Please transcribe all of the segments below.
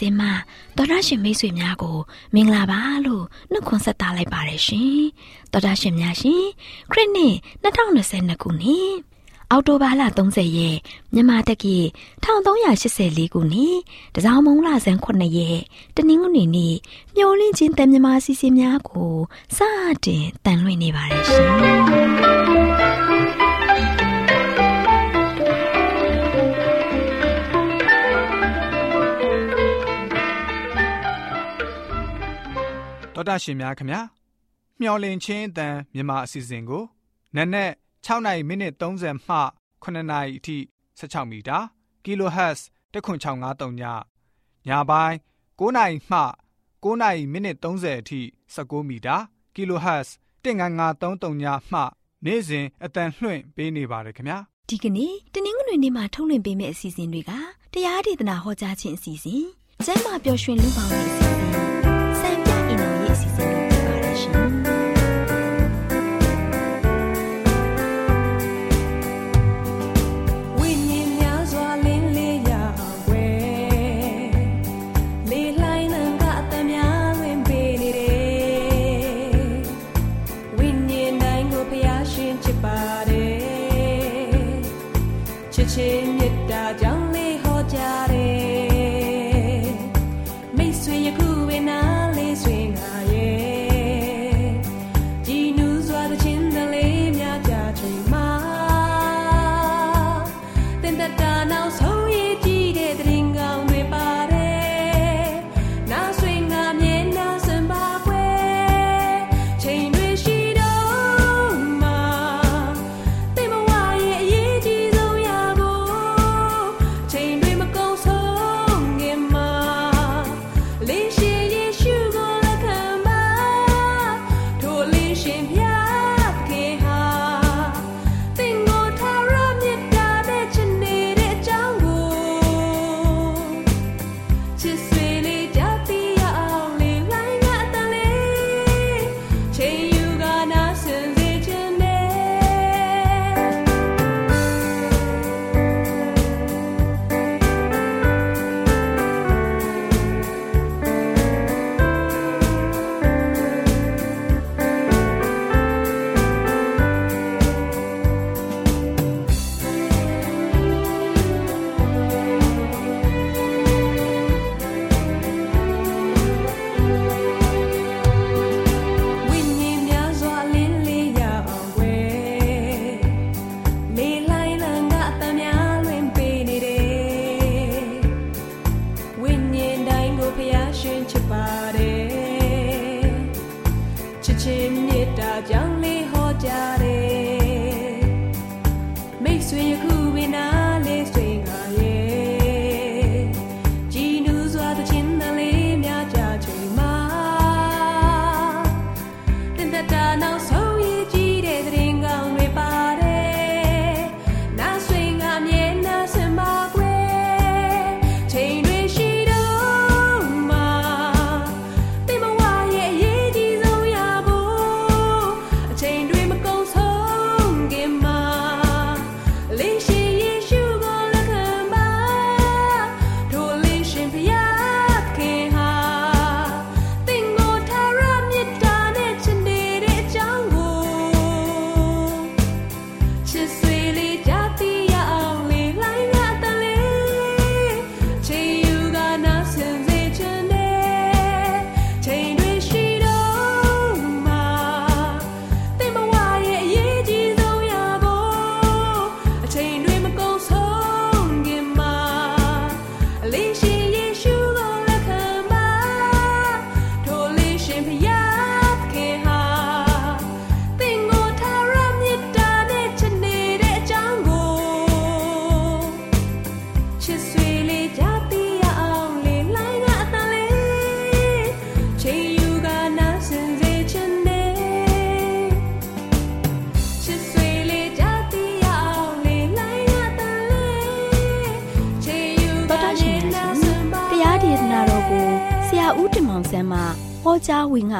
AWR မျော်လင့်ခြင်းတန်လွင့်စီစဉ်မှာတော်ရရှင်မိတ်ဆွေများကိုမင်္ဂလာပါလို့နှုတ်ခွန်းဆက်သလိုက်ပါတယ်ရှင်တော်ရရှင်များရှင်ခရစ်နှစ်2022ခုနှစ်အောက်တိုဘာလ30ရက်မြန်မာတက္ကီ1384ခုနှစ်တစောင်းမုံလဆန်း9ရက်တနင်္ဂနွေနေ့မျော်လင့်ခြင်းတန်မြမာစီစဉ်များကိုစတင်တန်လွင့်နေပါတယ်ရှင် တော်တာရှင်များခင်ဗျာမျော်လင့်ခြင်းအတန်မြန်မာအစီအစဉ်ကိုနက်နက်6နိုင်မိနစ်30မှ9နာရီအထိ16မီတာ kHz 10653ညညပိုင်း9နိုင်မှ9နိုင်မိနစ်30အထိ19မီတာ kHz 19533ညမှနေ့စဉ်အတန်လွှင့်ပေးနေပါတယ်ခင်ဗျာဒီကနေ့တနင်္ဂနွေနေ့မှာထုတ်လွှင့်ပေးမယ့်အစီအစဉ်တွေကတရားဒေသနာဟောကြားခြင်းအစီအစဉ်ကျမ်းမာပျော်ရွှင်လူပေါင်းရဲ့အစီအစဉ်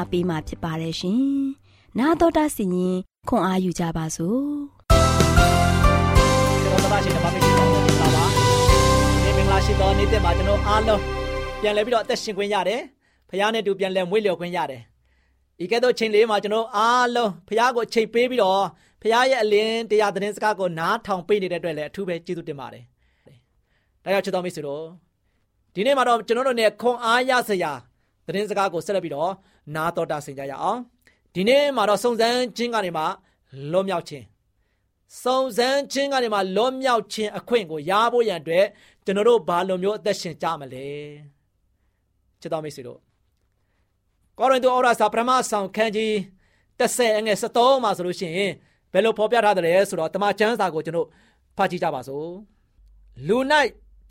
ကြားဝင်ငါပေးมาဖြစ်ပါတယ်ရှင်။နာတော်တာစီရင်ခွန်အားယူကြပါစို့။ကျွန်တော်တို့ရှိတဲ့ဗမာပြည်တော်ပါ။ဒီမင်္ဂလာရှိ မှာကျွန်တော်အားလုံးပြန်လဲပြီးတော့အသက်ရှင်ခွင့်ရတယ်ဖခင်နဲ့တူပြန်လဲမွေးလျော်ခွင့်ရတယ်ဒီကဲ့သို့ချိန်လေးမှာကျွန်တော်အားလုံးဖခင်ကိုချိန်ပေးပြီးတော့ဖခင်ရဲ့အလင်းတရားသတင်းစကားကိုနားထောင်ပေးနေတဲ့အတွက်လည်းအထူးပဲကျေးဇူးတင်ပါတယ်ဒါကြောင့်ချစ်တော်မိတ်ဆွေတို့ဒီနေ့မှာတော့ကျွန်တော်တို့ ਨੇ ခွန်အားရစရာသတင်းစကားကိုဆက်လက်ပြီးတော့ နားတော်တာဆင်ကြရအောင်ဒီနေ့မှာတော့စုံစမ်းခြင်းကနေမှလွတ်မြောက်ခြင်းစုံစမ်းခြင်းကနေမှလွတ်မြောက်ခြင်းအခွင့်ကိုရဖို့ရန်အတွက်ကျွန်တော်တို့ဘာလိုမျိုးအသက်ရှင်ကြမလဲချစ်တော်မိတ်ဆွေတို့ကောရိန္သုဩရစာပထမဆောင်ခန်းကြီး30အငယ်73မှာဆိုလို့ရှိရင်ဘယ်လိုဖော်ပြထားတယ်ဆိုတော့တမန်ကျမ်းစာကိုကျွန်တော်ဖတ်ကြည့်ကြပါစို့လူ၌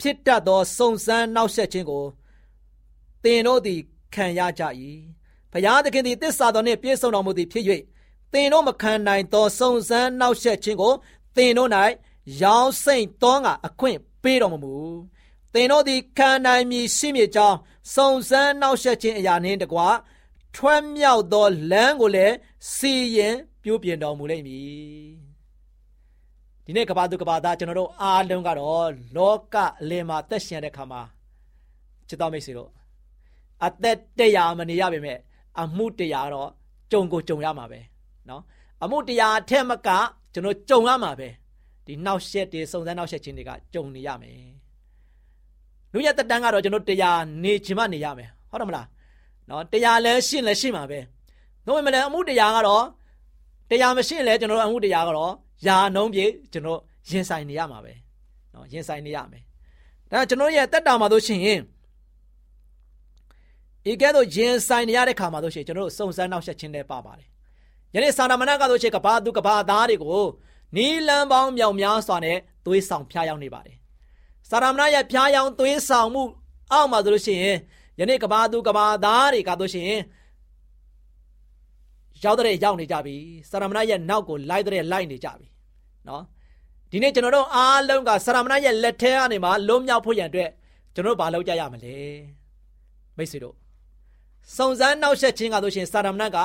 ဖြစ်တတ်သောစုံစမ်းနှောက်ယှက်ခြင်းကိုသင်တို့သည်ခံရကြ၏ ဘုရားသခင်သည်တစ္ဆာတော်နှင့်ပြည့်စုံတော်မူသည်ဖြစ်၍သင်တို့မခံနိုင်သောစုံစမ်းနှောက်ယှက်ခြင်းကိုသင်တို့၌ရောင်းစိမ့်သောငါအခွင့်ပေးတော်မမူသင်တို့သည်ခံနိုင်မည်ရှိမည်ကြောင်းစုံစမ်းနှောက်ယှက်ခြင်းအရာနှင့်တကွာထွက်မြောက်သောလမ်းကိုလည်းစီရင်ပြုပြင်တော်မူလိမ့်မည်ဒီနေ့ကဘာသူကဘာသားကျွန်တော်တို့အားလုံးကတော့လောကအလယ်မှာသက်ရှင်တဲ့ခါမှာချစ်တော်မိတ်ဆွေတို့အသက်တရားမနေရပါပဲ အမှုတရားတော့ကြုံကိုကြုံရမှာပဲနော်အမှုတရားအထက်မကကျွန်တော်ကြုံရမှာပဲဒီနောက်ဆက်တွေစုံစမ်းနောက်ဆက်ခြင်းတွေကကြုံနေရမယ်လူရတတန်းကတော့ကျွန်တော်တရားနေခြင်းမနေရမယ်ဟုတ်တယ်မလားနော်တရားလဲရှင်းလဲရှင်းမှာပဲနှုတ်မလဲအမှုတရားကတော့တရားမရှင်းလဲကျွန်တော်အမှုတရားကတော့ယာနုံးပြေကျွန်တော်ရင်ဆိုင်နေရမှာပဲနော်ရင်ဆိုင်နေရမယ်ဒါကျွန်တော်ရဲ့တက်တာမှာဆိုရှင် ဤကဲ့သို့ရင်ဆိုင်နေရတဲ့ခါမှာတို့ရှင်ကျွန်တော်တို့စုံစမ်းနောက်ဆက်ခြင်းတွေပါပါတယ်ယနေ့စာနာမဏကတို့ရှင်ကဘာသူကဘာသားတွေကိုနီလန်းပေါင်းမြောင်များစွာနဲ့သွေးဆောင်ဖျားရောက်နေပါတယ်စာရမဏရဲ့ဖျားယောင်းသွေးဆောင်မှုအောက်မှာဆိုလို့ရှိရင်ယနေ့ကဘာသူကဘာသားတွေကဆိုရှင်ရောက်တဲ့ရောက်နေကြပြီစာရမဏရဲ့နောက်ကိုလိုက်တဲ့လိုက်နေကြပြီနော်ဒီနေ့ကျွန်တော်တို့အားလုံးကစာရမဏရဲ့လက်ထဲကနေမှလုံးမြောက်ဖို့ရန်အတွက်ကျွန်တော်တို့ဘာလုပ်ကြရမလဲမိတ်ဆွေတို့ စုံစမ်းနောက်ဆက်ခြင်းကဆိုရှင်စာရမဏက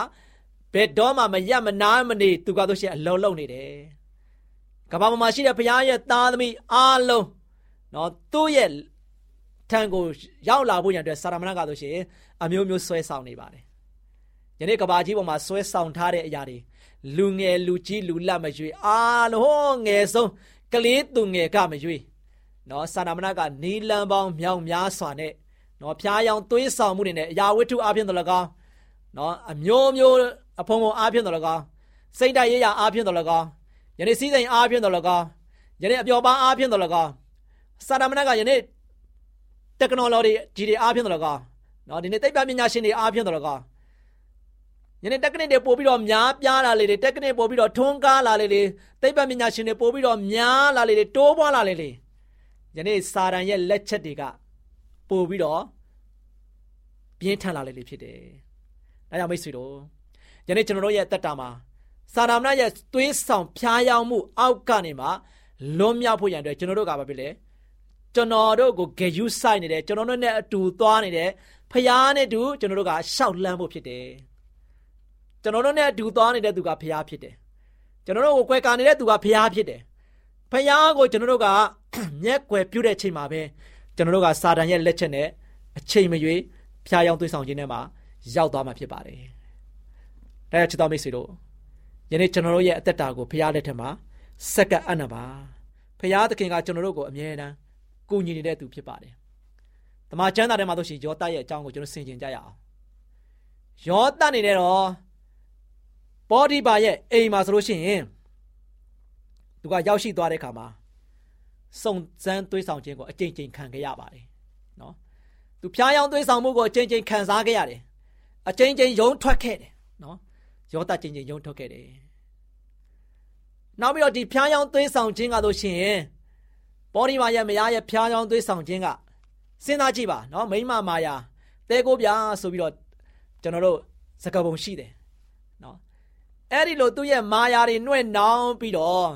ဘယ်တော့မှမရမနာမနေသူကဆိုရှင်အလုံးလုံးနေတယ်ကဘာပေါ်မှာရှိတဲ့ဘုရားရဲ့သားသမီးအားလုံးနော်သူ့ရဲ့ထံကိုရောက်လာဖို့ရန်အတွက်စာရမဏကဆိုရှင်အမျိုးမျိုးဆွဲဆောင်နေပါတယ်ယနေ့ကဘာကြီးပေါ်မှာဆွဲဆောင်ထားတဲ့အရာတွေလူငယ်လူကြီးလူလတ်မရွေအားလုံးငယ်ဆုံးကလေးသူငယ်ကမရွေနော်စာရမဏကနီလန်ပေါင်းမြောင်များစွာနဲ့ နော်ဖျားယောင်သွေးဆောင်မှုတွေနဲ့အရာဝတ္ထုအပြင်တော်၎င်းနော်အမျိုးမျိုးအဖုံဖုံအပြင်တော်၎င်းစိတ်ဓာတ်ရေးရာအပြင်တော်၎င်းယနေ့စည်းစိမ်အားဖြင့်တော်၎င်းယနေ့အပျော်ပါအားဖြင့်တော်၎င်းစာရမဏကယနေ့ technology ကြီးတွေအားဖြင့်တော်၎င်းနော်ဒီနေ့သိပ္ပံပညာရှင်တွေအားဖြင့်တော်၎င်းယနေ့ technique တွေပို့ပြီးတော့များပြားလာလေတွေ technique ပို့ပြီးတော့ထွန်းကားလာလေတွေသိပ္ပံပညာရှင်တွေပို့ပြီးတော့များလာလေတွေတိုးပွားလာလေတွေယနေ့စာရန်ရဲ့လက်ချက်တွေကပို့ပြီးတော့ ပြင်းထန်လာလေတွေဖြစ်တယ်။ဒါကြောင့်မိတ်ဆွေတို့ယနေ့ကျွန်တော်တို့ရဲ့တက်တာမှာစာရမဏရဲ့သွေးဆောင်ဖျားယောင်းမှုအောက်ကနေမှလွန်မြောက်ဖို့ရန်အတွက်ကျွန်တော်တို့ကဘာဖြစ်လဲကျွန်တော်တို့ကိုဂယုဆိုင်နေတယ်ကျွန်တော်တို့နဲ့အတူသွားနေတယ်ဖျားနဲ့တူကျွန်တော်တို့ကရှောက်လန်းဖို့ဖြစ်တယ်ကျွန်တော်တို့နဲ့အတူသွားနေတဲ့သူကဖျားဖြစ်တယ်ကျွန်တော်တို့ကိုကွယ်ကာနေတဲ့သူကဖျားဖြစ်တယ်ဖျားကိုကျွန်တော်တို့ကမျက်ကွယ်ပြုတဲ့ချိန်မှာပဲကျွန်တော်တို့ကစာတန်ရဲ့လက်ချက်နဲ့အချိန်မရွေး ဖျားယောင်းသွေးဆောင်ခြင်းထဲမှာရောက်သွားမှာဖြစ်ပါတယ်ဒါကြောင့်ချစ်တော်မိတ်ဆွေတို့ယနေ့ကျွန်တော်တို့ရဲ့အသက်တာကိုဖရားလက်ထက်မှာစက္ကအနံပါဖရားသခင်ကကျွန်တော်တို့ကိုအမြဲတမ်းကူညီနေတဲ့သူဖြစ်ပါတယ်။တမန်ကျမ်းစာထဲမှာဆိုရှင်ယောသရဲ့အကြောင်းကိုကျွန်တော်ဆင်ခြင်ကြရအောင်။ယောသနေနဲ့တော့ပေါဒီပါရဲ့အိမ်မှာဆိုလို့ရှိရင်သူကရောက်ရှိသွားတဲ့ခါမှာစုံစမ်းသွေးဆောင်ခြင်းကိုအကြိမ်ကြိမ်ခံခဲ့ရပါတယ်။နော်။ သူဖျားယောင်းသွေးဆောင်မှုကိုအကြိမ်ကြိမ်ခံစားခဲ့ရတယ်။အကြိမ်ကြိမ်ယုံထွက်ခဲ့တယ်နော်။ယောသချင်းချင်းယုံထုတ်ခဲ့တယ်နောက်ပြီးတော့ဒီဖျားယောင်းသွေးဆောင်ခြင်းကတို့ရှင်ပေါ်ဒီမာရဲ့မယားရဲ့ဖျားယောင်းသွေးဆောင်ခြင်းကစဉ်းစားကြည့်ပါနော်မိမမာယာတဲကိုပြဆိုပြီးတော့ကျွန်တော်တို့စကားပုံရှိတယ်နော်အဲ့ဒီလိုသူ့ရဲ့မာယာတွေနှွဲ့နှောင်းပြီးတော့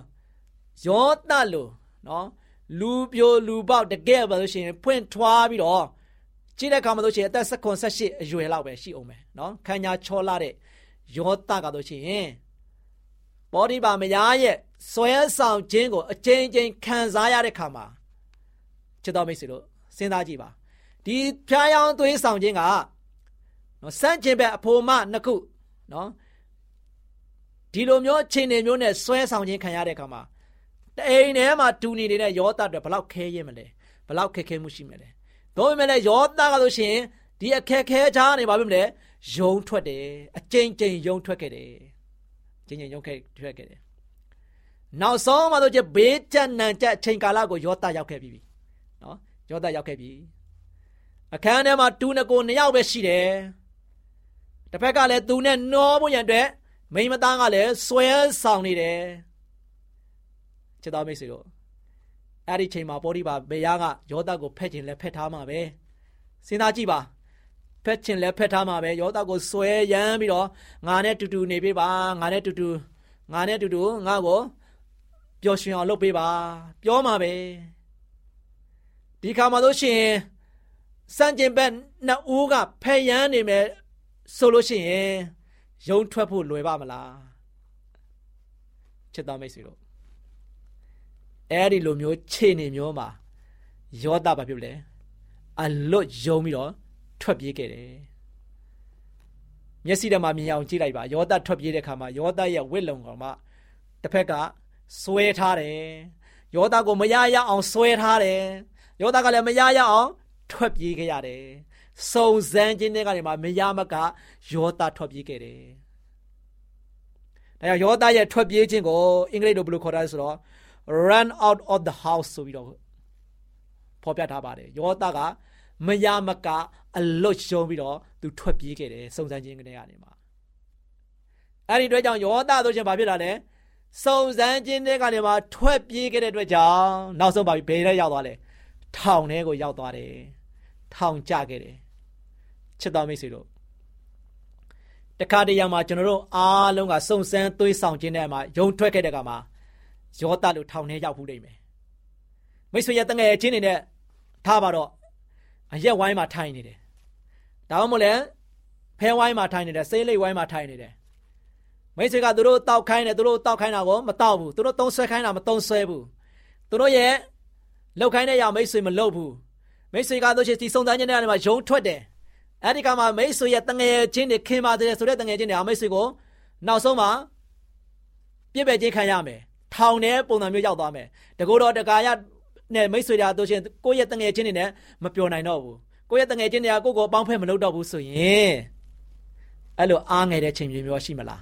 ယောသလိုနော်လူပြိုလူပေါက်တကယ်ပါလို့ရှိရင်ဖွင့်ထွားပြီးတော့ ကြည့်တဲ့အခါမှာလို့ရှိရင်အသက်18အရွယ်လောက်ပဲရှိအောင်ပဲနော်ခန္ဓာချောလာတဲ့ယောသကတော့ရှင်ဘောဓိပါမယားရဲ့ဆွဲဆောင်ခြင်းကိုအကျဉ်းချင်းခံစားရတဲ့ခါမှာချစ်တော်မိတ်ဆွေတို့စဉ်းစားကြည့်ပါဒီဖျားယောင်းသွေးဆောင်ခြင်းကနော်စန့်ကျင်ဘက်အဖို့မနှစ်ခုနော်ဒီလိုမျိုးအခြေအနေမျိုးနဲ့ဆွဲဆောင်ခြင်းခံရတဲ့အခါမှာတအိမ်ထဲမှာတူနေနေတဲ့ယောသအတွက်ဘလောက်ခဲရင်မလဲဘလောက်ခက်ခဲမှုရှိမလဲ ဒါပေမဲ့လည်းယောသကဆိုရှင်ဒီအခက်ခဲချားနေပါပြီမလဲယုံထွက်တယ်အကျဉ်းကျဉ်ယုံထွက်ခဲ့တယ်ကျဉ်းကျဉ်ယုံခဲ့ထွက်ခဲ့တယ်နောက်ဆုံးမှတော့ကျဘေးကြက်နံကြက်အချိန်ကာလကိုယောသရောက်ခဲ့ပြီနော်ယောသရောက်ခဲ့ပြီအခန်းထဲမှာတူနကိုနှစ်ယောက်ပဲရှိတယ်တစ်ဖက်ကလည်းသူနဲ့နှောဖို့ရန်အတွက်မိမသားကလည်းဆွဲဆောင်နေတယ်ချစ်တော်မိတ်ဆွေတို့ အဲ့ဒီချိန်မှာပေါ်ဒီပါဘေယားကယောသကိုဖက်ခြင်းလဲဖက်ထားမှာပဲစဉ်းစားကြည့်ပါဖက်ခြင်းလဲဖက်ထားမှာပဲယောသကိုဆွဲရမ်းပြီးတော့ငါနဲ့တူတူနေပေးပါငါနဲ့တူတူငါနဲ့တူတူငါ့ကိုပျော်ရွှင်အောင်လုပ်ပေးပါ ပြောမှာပဲဒီခါမှာလို့ရှိရင်စံကျင်ဘက်နှစ်ဦးကဖယ်ရန်နေမယ်ဆိုလို့ရှိရင်ယုံထွက်ဖို့လွယ်ပါမလားချစ်တော်မိတ်ဆွေတို့ အဲ့ဒီလိုမျိုးခြေနေမျိုးမှာယောသဘာဖြစ်လဲအလွတ်ယုံပြီးတော့ထွက်ပြေးခဲ့တယ်မျက်စိထဲမှာမြင်အောင်ကြည့်လိုက်ပါယောသထွက်ပြေးတဲ့ခါမှာယောသရဲ့ဝစ်လုံကောင်မှတစ်ဖက်ကဆွဲထားတယ်ယောသကိုမရရအောင်ဆွဲထားတယ်ယောသကလည်းမရရအောင်ထွက်ပြေးခဲ့ရတယ်စုံစမ်းခြင်းတွေကနေမှမရမကယောသထွက်ပြေးခဲ့တယ်ဒါကြောင့်ယောသရဲ့ထွက်ပြေးခြင်းကိုအင်္ဂလိပ်လိုဘယ်လိုခေါ်တာလဲဆိုတော့ run out of the house ဆိုပြီးတော့ဖော်ပြထားပါတယ်ယောသကမရမကအလွတ်ရှုံးပြီးတော့သူထွက်ပြေးခဲ့တယ်စုံစမ်းခြင်းတွေကနေမှအဲ့ဒီအတွက်ကြောင့်ယောသဆိုရှင်ဘာဖြစ်လာလဲစုံစမ်းခြင်းတွေကနေမှထွက်ပြေးခဲ့တဲ့အတွက်ကြောင့်နောက်ဆုံးပါပြီဘယ်ထဲရောက်သွားလဲထောင်ထဲကိုရောက်သွားတယ်ထောင်ကျခဲ့တယ်ချစ်တော်မိတ်ဆွေတို့တခါတရံမှာကျွန်တော်တို့အားလုံးကစုံစမ်းသွေးဆောင်ခြင်းတဲ့မှာယုံထွက်ခဲ့တဲ့ကမှာ ယောသလို့ထောင်ထဲရောက်ဘူးလိမ့်မယ်မိတ်ဆွေရတငယ်ချင်းနေနဲ့ထားပါတော့အရက်ဝိုင်းမှာထိုင်နေတယ်ဒါမှမဟုတ်လဲဖဲဝိုင်းမှာထိုင်နေတယ်ဆေးလိပ်ဝိုင်းမှာထိုင်နေတယ်မိတ်ဆွေကသူတို့တောက်ခိုင်းတယ်သူတို့တောက်ခိုင်းတာကိုမတောက်ဘူးသူတို့သုံးဆွဲခိုင်းတာမသုံးဆွဲဘူးသူတို့ရဲ့လောက်ခိုင်းတဲ့အရာမိတ်ဆွေမလုပ်ဘူးမိတ်ဆွေကတို့ရှိဒီစုံစမ်းခြင်းတွေကနေမှယုံထွက်တယ်အဲ့ဒီကမှမိတ်ဆွေရဲ့တငယ်ချင်းတွေခင်ပါတယ်ဆိုတဲ့တငယ်ချင်းတွေအမိတ်ဆွေကိုနောက်ဆုံးမှာပြစ်ပယ်ခြင်းခံရမယ် ထောင်ထဲပုံစံမျိုးရောက်သွားမယ်တကူတော်တကာရနဲ့မိတ်ဆွေတွေတို့ရှင်ကိုယ့်ရဲ့တငယ်ချင်းတွေနဲ့မပြောနိုင်တော့ဘူးကိုယ့်ရဲ့တငယ်ချင်းတွေကကိုယ့်ကိုအပေါင်းဖက်မလုပ်တော့ဘူးဆိုရင်အဲ့လိုအားငယ်တဲ့ချိန်မျိုးရှိမလား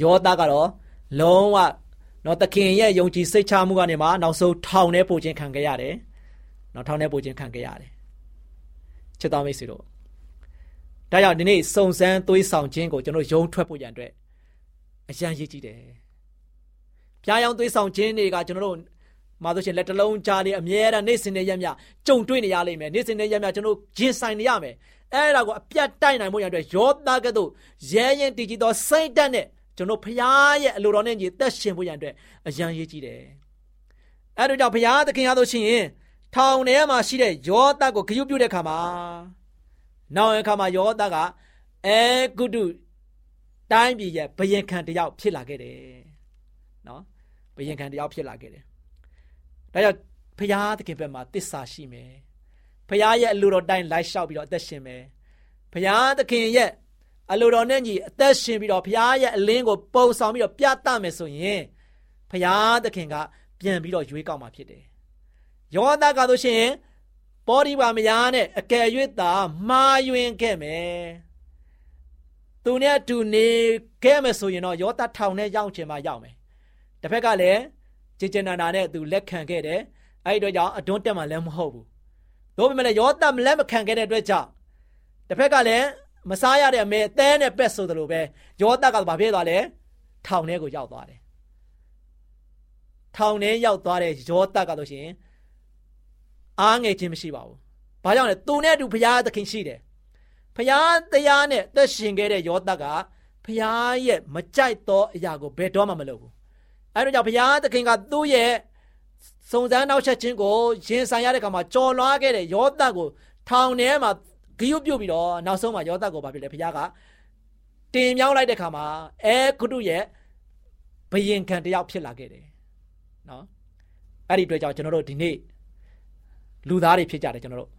ယောသားကတော့လုံးဝတော့တခင်ရဲ့ယုံကြည်စိတ်ချမှုကနေမှနောက်ဆုံးထောင်ထဲပို့ခြင်းခံခဲ့ရတယ်နောက်ထောင်ထဲပို့ခြင်းခံခဲ့ရတယ်ချစ်တော်မိတ်ဆွေတို့ဒါကြောင့်ဒီနေ့စုံစမ်းသွေးဆောင်ခြင်းကိုကျွန်တော်ယုံထွက်ဖို့ရန်အတွက်အရန်ရည်ကြည့်တယ်။ ပြားယောင်သွေးဆောင်ခြင်းတွေကကျွန်တော်တို့မှာဆိုရှင်လက်တလုံးကြားလေးအမြဲတမ်းနေ့စဉ်နဲ့ရက်မြကြုံတွေ့နေရလိမ့်မယ်။နေ့စဉ်နဲ့ရက်မြကျွန်တော်ရင်ဆိုင်နေရမယ်။အဲ့ဒါကိုအပြတ်တိုက်နိုင်ဖို့ရန်အတွက်ယောသားကဲ့သို့ရဲရင်တည်ကြည်သောစိတ်ဓာတ်နဲ့ကျွန်တော်ဖရားရဲ့အလိုတော်နဲ့ညီသက်ရှင်ဖို့ရန်အတွက်အရန်ရည်ကြည့်တယ်။အဲ့ဒါကြောင့်ဖရားသခင်အားလို့ရှိရင်ထောင်ထဲမှာရှိတဲ့ယောသားကိုဂရုပြုတဲ့ခါမှာနောက်အခါမှာယောသကအဲဂုတုတိုင်းပြည်ရဲ့ဘယင်ခံတယောက်ဖြစ်လာခဲ့တယ်နော် ဘယင်ခံတယောက်ဖြစ်လာခဲ့တယ်ဒါကြောင့်ဖရာသခင်ဘက်မှာတစ္ဆာရှိမယ်ဖရာရဲ့အလိုတော်တိုင်းလိုက်လျှောက်ပြီးတော့အသက်ရှင်မယ်ဖရာသခင်ရဲ့အလိုတော်နဲ့ညီအသက်ရှင်ပြီးတော့ဖရာရဲ့အလင်းကိုပုံဆောင်ပြီးတော့ပြသမယ်ဆိုရင်ဖရာသခင်ကပြန်ပြီးတော့ရွေးကောက်မှာဖြစ်တယ်ယောသကဆိုရှင်ပေါဒီပါမယားနဲ့အကယ်၍သာမှားယွင်းခဲ့မယ်သူနဲ့အတူနေခဲ့မယ်ဆိုရင်တော့ယောသထောင်နဲ့ရောက်ချင်မှရောက်မယ် တစ်ဖက်ကလည်းဂျေဂျန်နာနာနဲ့သူလက်ခံခဲ့တယ်အဲ့ဒီတော့ကြောင့်အတွန်းတက်မှလည်းမဟုတ်ဘူးတို့ပေမဲ့လည်းယောသမလက်မခံခဲ့တဲ့အတွက်ကြောင့်တစ်ဖက်ကလည်းမစားရတဲ့အမေအသေးနဲ့ပက်ဆိုသလိုပဲယောသကဘာဖြစ်သွားလဲထောင်ထဲကိုရောက်သွားတယ်ထောင်ထဲရောက်သွားတဲ့ယောသကဆိုရှင်အားငယ်ခြင်းမရှိပါဘူး။ဘာကြောင့်လဲသူနဲ့အတူဘုရားသခင်ရှိတယ်။ဘုရားတရားနဲ့သက်ရှင်ခဲ့တဲ့ယောသကဘုရားရဲ့မကြိုက်သောအရာကိုဘယ်တော့မှမလုပ်ဘူး။ အဲဒါကြောင့်ဘုရားသခင်ကသူ့ရဲ့စုံစမ်းနောက်ဆက်ခြင်းကိုရင်ဆိုင်ရတဲ့အခါမှာကြော်လွှားခဲ့တဲ့ယောသကိုထောင်ထဲမှာဂိယုပြုတ်ပြီးတော့နောက်ဆုံးမှာယောသကိုဘာဖြစ်လဲဘုရားကတင်မြောင်းလိုက်တဲ့အခါမှာအဲဂုတုရဲ့ဘယင်ခံတယောက်ဖြစ်လာခဲ့တယ်။နော်။အဲ့ဒီအတွက်ကြောင့်ကျွန်တော်တို့ဒီနေ့လူသားတွေဖြစ်ကြတယ်ကျွန်တော်တို့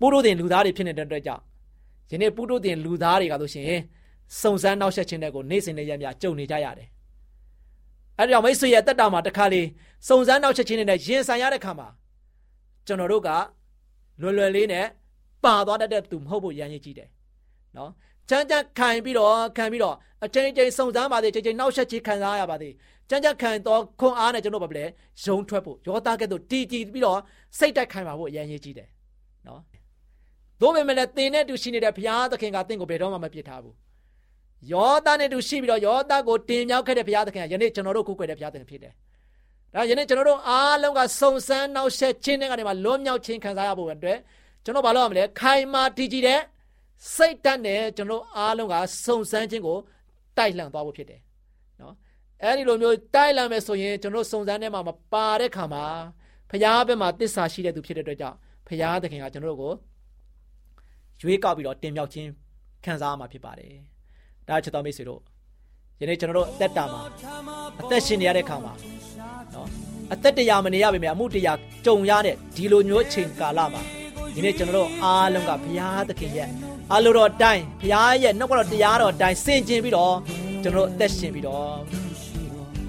ပုရုတင်လူသားတွေဖြစ်နေတဲ့အတွက်ကြောင့်ယနေ့ပုရုတင်လူသားတွေကဆိုရှင်စုံစမ်းနောက်ဆက်ခြင်းတွေကိုနေ့စဉ်နဲ့ရက်မြကြုံနေကြရတယ် အဲ့ဒါကြောင့်မိတ်ဆွေရဲ့တက်တာမှာတစ်ခါလေစုံစမ်းနောက်ဆက်ခြင်းတွေနဲ့ရင်ဆိုင်ရတဲ့ခါမှာကျွန်တော်တို့ကလွယ်လွယ်လေးနဲ့ပါသွားတတ်တဲ့သူမဟုတ်ဖို့ရန်ရည်ကြည့်တယ်နော်ချမ်းချမ်းခံပြီးတော့ခံပြီးတော့အချိန်ချင်းစုံစမ်းပါသေးချိန်ချင်းနောက်ဆက်ခြင်းခံစားရပါသေးချမ်းချမ်းခံတော့ခွန်အားနဲ့ကျွန်တော်ဘာလဲရုံထွက်ဖို့ရောသားကဲ့သို့တီတီပြီးတော့စိတ်တက်ခံပါဖို့ရန်ရည်ကြည့်တယ်နော်သို့ပေမဲ့လည်းသင်နဲ့တူရှိနေတဲ့ဘုရားသခင်ကသင်ကိုဘယ်တော့မှမပြစ်ထားဘူး ယောသားနဲ့တူရှိပြီးတော့ယောသားကိုတင်မြောက်ခဲ့တဲ့ဘုရားသခင်ကယနေ့ကျွန်တော်တို့ကိုကိုယ်တဲ့ဘုရားသခင်ဖြစ်တယ်ဒါယနေ့ကျွန်တော်တို့အားလုံးကစုံစမ်းနောက်ဆက်ခြင်းတွေကနေမှလွတ်မြောက်ခြင်းခံစားရဖို့အတွက်ကျွန်တော်ဘာလုပ်ရမလဲခိုင်မာတည်ကြည်တဲ့စိတ်ဓာတ်နဲ့ကျွန်တော်အားလုံးကစုံစမ်းခြင်းကိုတိုက်လှန်သွားဖို့ဖြစ်တယ်နော်အဲဒီလိုမျိုးတိုက်လှန်မယ်ဆိုရင်ကျွန်တော်စုံစမ်းထဲမှာမပါတဲ့ခါမှာဘုရားဘက်မှာတစ္ဆာရှိတဲ့သူဖြစ်တဲ့အတွက်ကြောင့်ဘုရားသခင်ကကျွန်တော်တို့ကိုရွေးကောက်ပြီးတော့တင်မြောက်ခြင်းခံစားရမှာဖြစ်ပါတယ် ဒါချစ်တော်မိတ်ဆွေတို့ယနေ့ကျွန်တော်တို့အသက်တာမှာအသက်ရှင်နေရတဲ့ခါမှာနော်အသက်တရားမနေရပါမယ်အမှုတရားကြုံရတဲ့ဒီလိုမျိုးအချိန်ကာလမှာဒီနေ့ကျွန်တော်တို့အားလုံးကဘုရားသခင်ရဲ့အလိုတော်တိုင်းဘုရားရဲ့နှုတ်ကတော်တရားတော်တိုင်းဆင်ကျင်ပြီးတော့ကျွန်တော်တို့အသက်ရှင်ပြီးတော့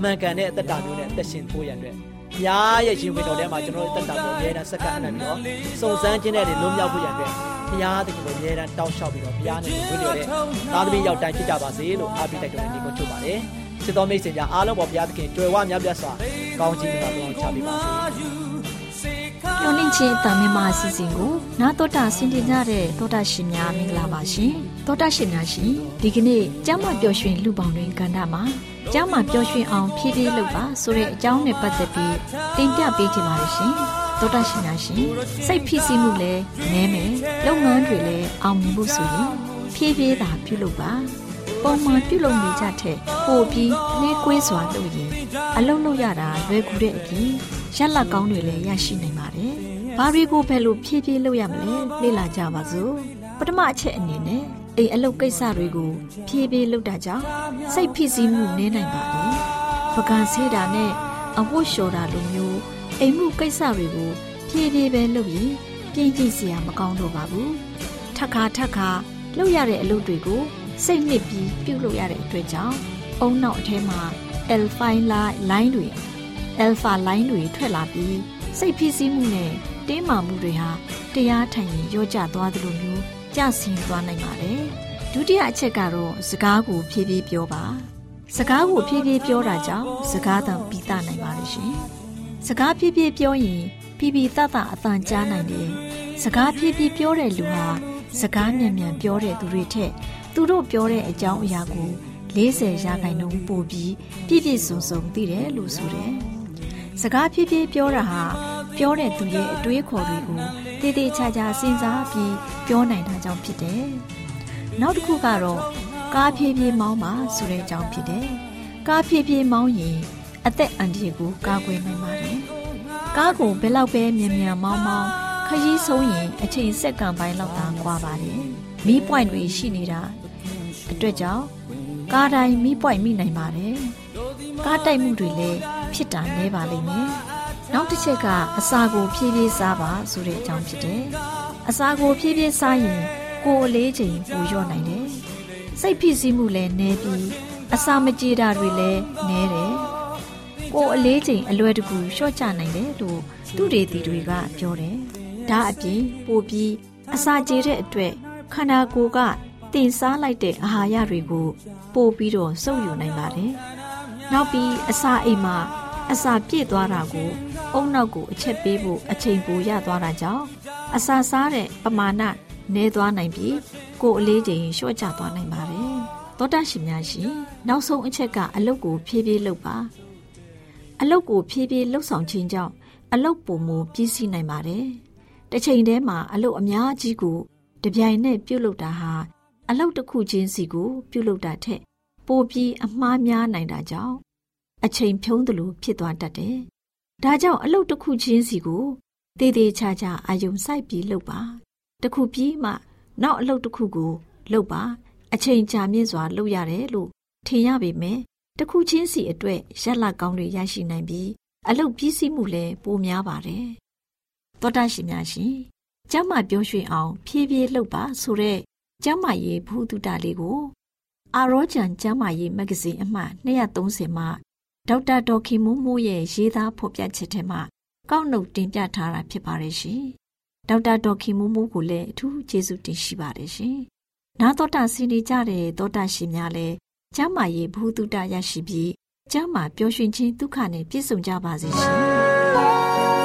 မှန်ကန်တဲ့အသက်တာမျိုးနဲ့အသက်ရှင်ဖို့ရန်အတွက်ဘု ရားရဲ့ရှင်ဝင်တော်ထဲမှာကျွန်တော်တို့တက်တာကိုအမြဲတမ်းစက္ကန့်အနိုင်ပြီးတော့စုံစမ်းခြင်းနဲ့လွတ်မြောက်ဖို့ရန်အတွက်ဘုရားသခင်ကိုအမြဲတမ်းတောင်းလျှောက်ပြီးတော့ဘုရားနဲ့ဝိညာဉ်ရဲ့သားသမီးရောက်တိုင်းဖြစ်ကြပါစေလို့အားပေးတိုက်တွန်းနေကိုချုပ်ပါတယ်ချစ်တော်မိတ်ဆွေများအားလုံးပေါ်ဘုရားသခင်ကြွယ်ဝများပြတ်စွာကောင်းချီးမင်္ဂလာပေါင်းချပေးပါစေ မျော်လင့်ခြင်းအတန်မြန်မာအစီအစဉ်ကိုနာတော်တာဆင်တင်ကြတဲ့တောတာရှင်များမင်္ဂလာပါရှင်တောတာရှင်များရှင်ဒီကနေ့ကျမ်းမာပျော်ရွှင်လူပေါင်းတွင်ကန္တာမှာကျမ်းမာပျော်ရွှင်အောင်ဖြည်းဖြည်းလုပ်ပါဆိုတဲ့အကြောင်းနဲ့ပတ်သက်ပြီးတင်ပြပေးချင်ပါတယ်ရှင်တောတာရှင်များရှင်စိတ်ဖိစီးမှုလည်းနည်းမယ်လုပ်ငန်းတွေလည်းအောင်မြင်ဖို့ဆိုရင်ဖြည်းဖြည်းသာပြုလုပ်ပါပုံမှန်ပြုလုပ်နေကြတဲ့ပိုပြီးနှဲကွေးစွာလုပ်ရင်အလုံးလုံးရတာလွယ်ကူတဲ့အပြင် ရက်လက်ကောင်းတွေလည်းရရှိနိုင်ပါတယ်။ဘာတွေကိုဘယ်လိုဖြည်းဖြည်းလုပ်ရမလဲလေ့လာကြပါစို့။ပထမအချက်အနေနဲ့အိမ်အလုပ်ကိစ္စတွေကိုဖြည်းဖြည်းလုပ်တာကြောင့်စိတ်ဖိစီးမှုနည်းနိုင်ပါတယ်။ပကံဆေးတာနဲ့အဝတ်လျှော်တာလိုမျိုးအိမ်မှုကိစ္စတွေကိုဖြည်းဖြည်းပဲလုပ်ရင်ပြင်းကျင်စရာမကောင်းတော့ပါဘူး။ထက်ခါထက်ခါလုပ်ရတဲ့အလုပ်တွေကိုစိတ်နှစ်ပြီးပြုတ်လို့ရတဲ့အတွက်ကြောင့်အုံနောက်အထဲမှာ alpha line တွေ alpha line တွေထွက်လာပြီးစိတ်ဖိစီးမှုနဲ့တင်းမာမှုတွေဟာတရားထိုင်ရင်ရောကျသွားသလိုမျိုးကျဆင်းသွားနိုင်ပါတယ်။ဒုတိယအချက်ကတော့စကားကိုဖြည်းဖြည်းပြောပါ။စကားကိုဖြည်းဖြည်းပြောတာကြောင့်စကားတန်ပြီးတာနိုင်ပါလိမ့်ရှင်။စကားဖြည်းဖြည်းပြောရင်ဖြည်းဖြည်းတတအတန်ကြားနိုင်တယ်။စကားဖြည်းဖြည်းပြောတဲ့လူဟာစကားမြန်မြန်ပြောတဲ့သူတွေထက်သူတို့ပြောတဲ့အကြောင်းအရာကို40ရာခိုင်နှုန်းပိုပြီးပြည့်ပြည့်စုံစုံသိတယ်လို့ဆိုတယ်။ စကားဖြည်းဖြည်းပြောတာဟာပြောတဲ့သူရဲ့အတွေးခေါ်တွေကိုတည်တည်ချာချာစဉ်းစားပြီးပြောနိုင်တာကြောင့်ဖြစ်တယ်။နောက်တစ်ခုကတော့ကားဖြည်းဖြည်းမောင်းပါဆိုတဲ့အကြောင်းဖြစ်တယ်။ကားဖြည်းဖြည်းမောင်းရင်အသက်အန္တရာယ်ကိုကာကွယ်နိုင်ပါတယ်။ကားကိုဘယ်လောက်ပဲမြန်မြန်မောင်းမောင်းခရီးဆုံးရင်အချိန်စက္ကန့်ပိုင်းလောက်သာကွာပါတယ်။မီးပွိုင်တွေရှိနေတာအတွက်ကြောင့်ကားတိုင်းမိပွိုက်မိနိုင်ပါတယ်။ကားတိုက်မှုတွေလည်း ဖြစ်တာနည်းပါလိမ့်မယ်။နောက်တစ်ချက်ကအစာကိုဖြည်းဖြည်းစားပါဆိုတဲ့အကြောင်းဖြစ်တယ်။အစာကိုဖြည်းဖြည်းစားရင်ကိုယ်အလေးချိန်ပိုလျော့နိုင်တယ်။စိတ်ဖိစီးမှုလည်းနည်းပြီးအစာမကြေတာတွေလည်းနည်းတယ်။ကိုယ်အလေးချိန်အလွယ်တကူလျှော့ချနိုင်တယ်လို့သူတွေတီတွေကပြောတယ်။ဒါအပြင်ပိုပြီးအစာကြေတဲ့အတွက်ခန္ဓာကိုယ်ကတင်စားလိုက်တဲ့အာဟာရတွေကိုပို့ပြီးတော့စုပ်ယူနိုင်ပါတယ်။နောက်ပြီးအစာအိမ်မှာ အစာပြည့်သွားတာကိုအုံနောက်ကိုအချက်ပေးဖို့အချိန်ပိုရသွားတာကြောင့်အစာစားတဲ့ပမာဏနည်းသွားနိုင်ပြီးကိုယ်အလေးချိန်လျှော့ချသွားနိုင်ပါတယ်။သောတာရှင်များရှင်နောက်ဆုံးအချက်ကအလုတ်ကိုဖြည်းဖြည်းလုပ်ပါ။အလုတ်ကိုဖြည်းဖြည်းလှုပ်ဆောင်ခြင်းကြောင့်အလုတ်ပုံမူပြီးစီးနိုင်ပါတယ်။တစ်ချိန်တည်းမှာအလုတ်အများကြီးကိုတပြိုင်နက်ပြုတ်လုတာဟာအလုတ်တစ်ခုချင်းစီကိုပြုတ်လုတာထက်ပိုပြီးအမှားများနိုင်တာကြောင့် အချိန်ဖြုံးသလိုဖြစ်သွားတတ်တယ်။ဒါကြောင့်အလုတ်တစ်ခုချင်းစီကိုတည်တည်ချာချာအာယုံစိုက်ပြီးလုပ်ပါ။တစ်ခုပြီးမှနောက်အလုတ်တစ်ခုကိုလုပ်ပါအချိန်ကြာမြင့်စွာလုပ်ရတယ်လို့ထင်ရပေမဲ့တစ်ခုချင်းစီအတွက်ရက်လက်ကောင်းတွေရရှိနိုင်ပြီးအလုတ်ပြီးစီးမှုလည်းပိုများပါတယ်။သောတာရှင်များရှင်ကျမ်းမာပြောရွှင်အောင် ဖြည်းဖြည်းလှုပ်ပါဆိုတဲ့ကျမ်းမာရေးဘုဒ္ဓတာလေးကို အာရောဂျန်ကျမ်းမာရေးမဂ္ဂဇင်းအမှတ်230မှာ ဒေါက်တာဒေါ်ခင်မိုးမိုးရဲ့ရေးသားဖော်ပြချက်ထဲမှာကောက်နှုတ်တင်ပြထားတာဖြစ်ပါတယ်ရှင်။ဒေါက်တာဒေါ်ခင်မိုးမိုးကိုလည်းအထူးကျေးဇူးတင်ရှိပါတယ်ရှင်။နာတော်တာစီနေကြတဲ့သောတာရှင်များလည်းကျမ်းမာရေးဘုဒ္ဓတာရရှိပြီးကျမ်းမာပျော်ရွှင်ခြင်းဒုက္ခနဲ့ပြည့်စုံကြပါစေရှင်။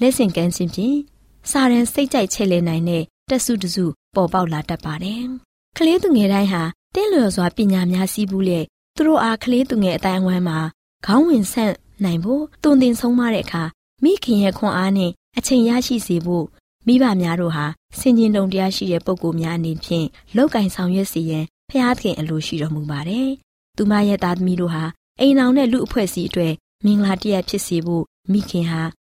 လက်ဆင့်ကမ်းခြင်းဖြင့်စာရန်စိတ်ကြိုက်ချဲ့လဲနိုင်တဲ့တက်စုတစုပေါ်ပေါက်လာတတ်ပါတယ်။ကလေးသူငယ်တိုင်းဟာတင်းလျော်စွာပညာများစီးပူးလေသူတို့အားကလေးသူငယ်အတိုင်းအဝိုင်းမှာခေါင်းဝင်ဆန့်နိုင်ဖို့တုံတင်ဆုံးမတဲ့အခါမိခင်ရဲ့ခွန်အားနဲ့အချိန်ရရှိစေဖို့မိဘများတို့ဟာစင်ကျင်တုံတရားရှိတဲ့ပုံကိုများအနေဖြင့်လောက်ကင်ဆောင်ရွက်စီရန်ဖျားသခင်အလိုရှိတော်မူပါတယ်။သူမရဲ့သားသမီးတို့ဟာအိမ်အောင်တဲ့လူအဖွဲ့အစည်းအတွက်မင်္ဂလာတရက်ဖြစ်စေဖို့မိခင်ဟာ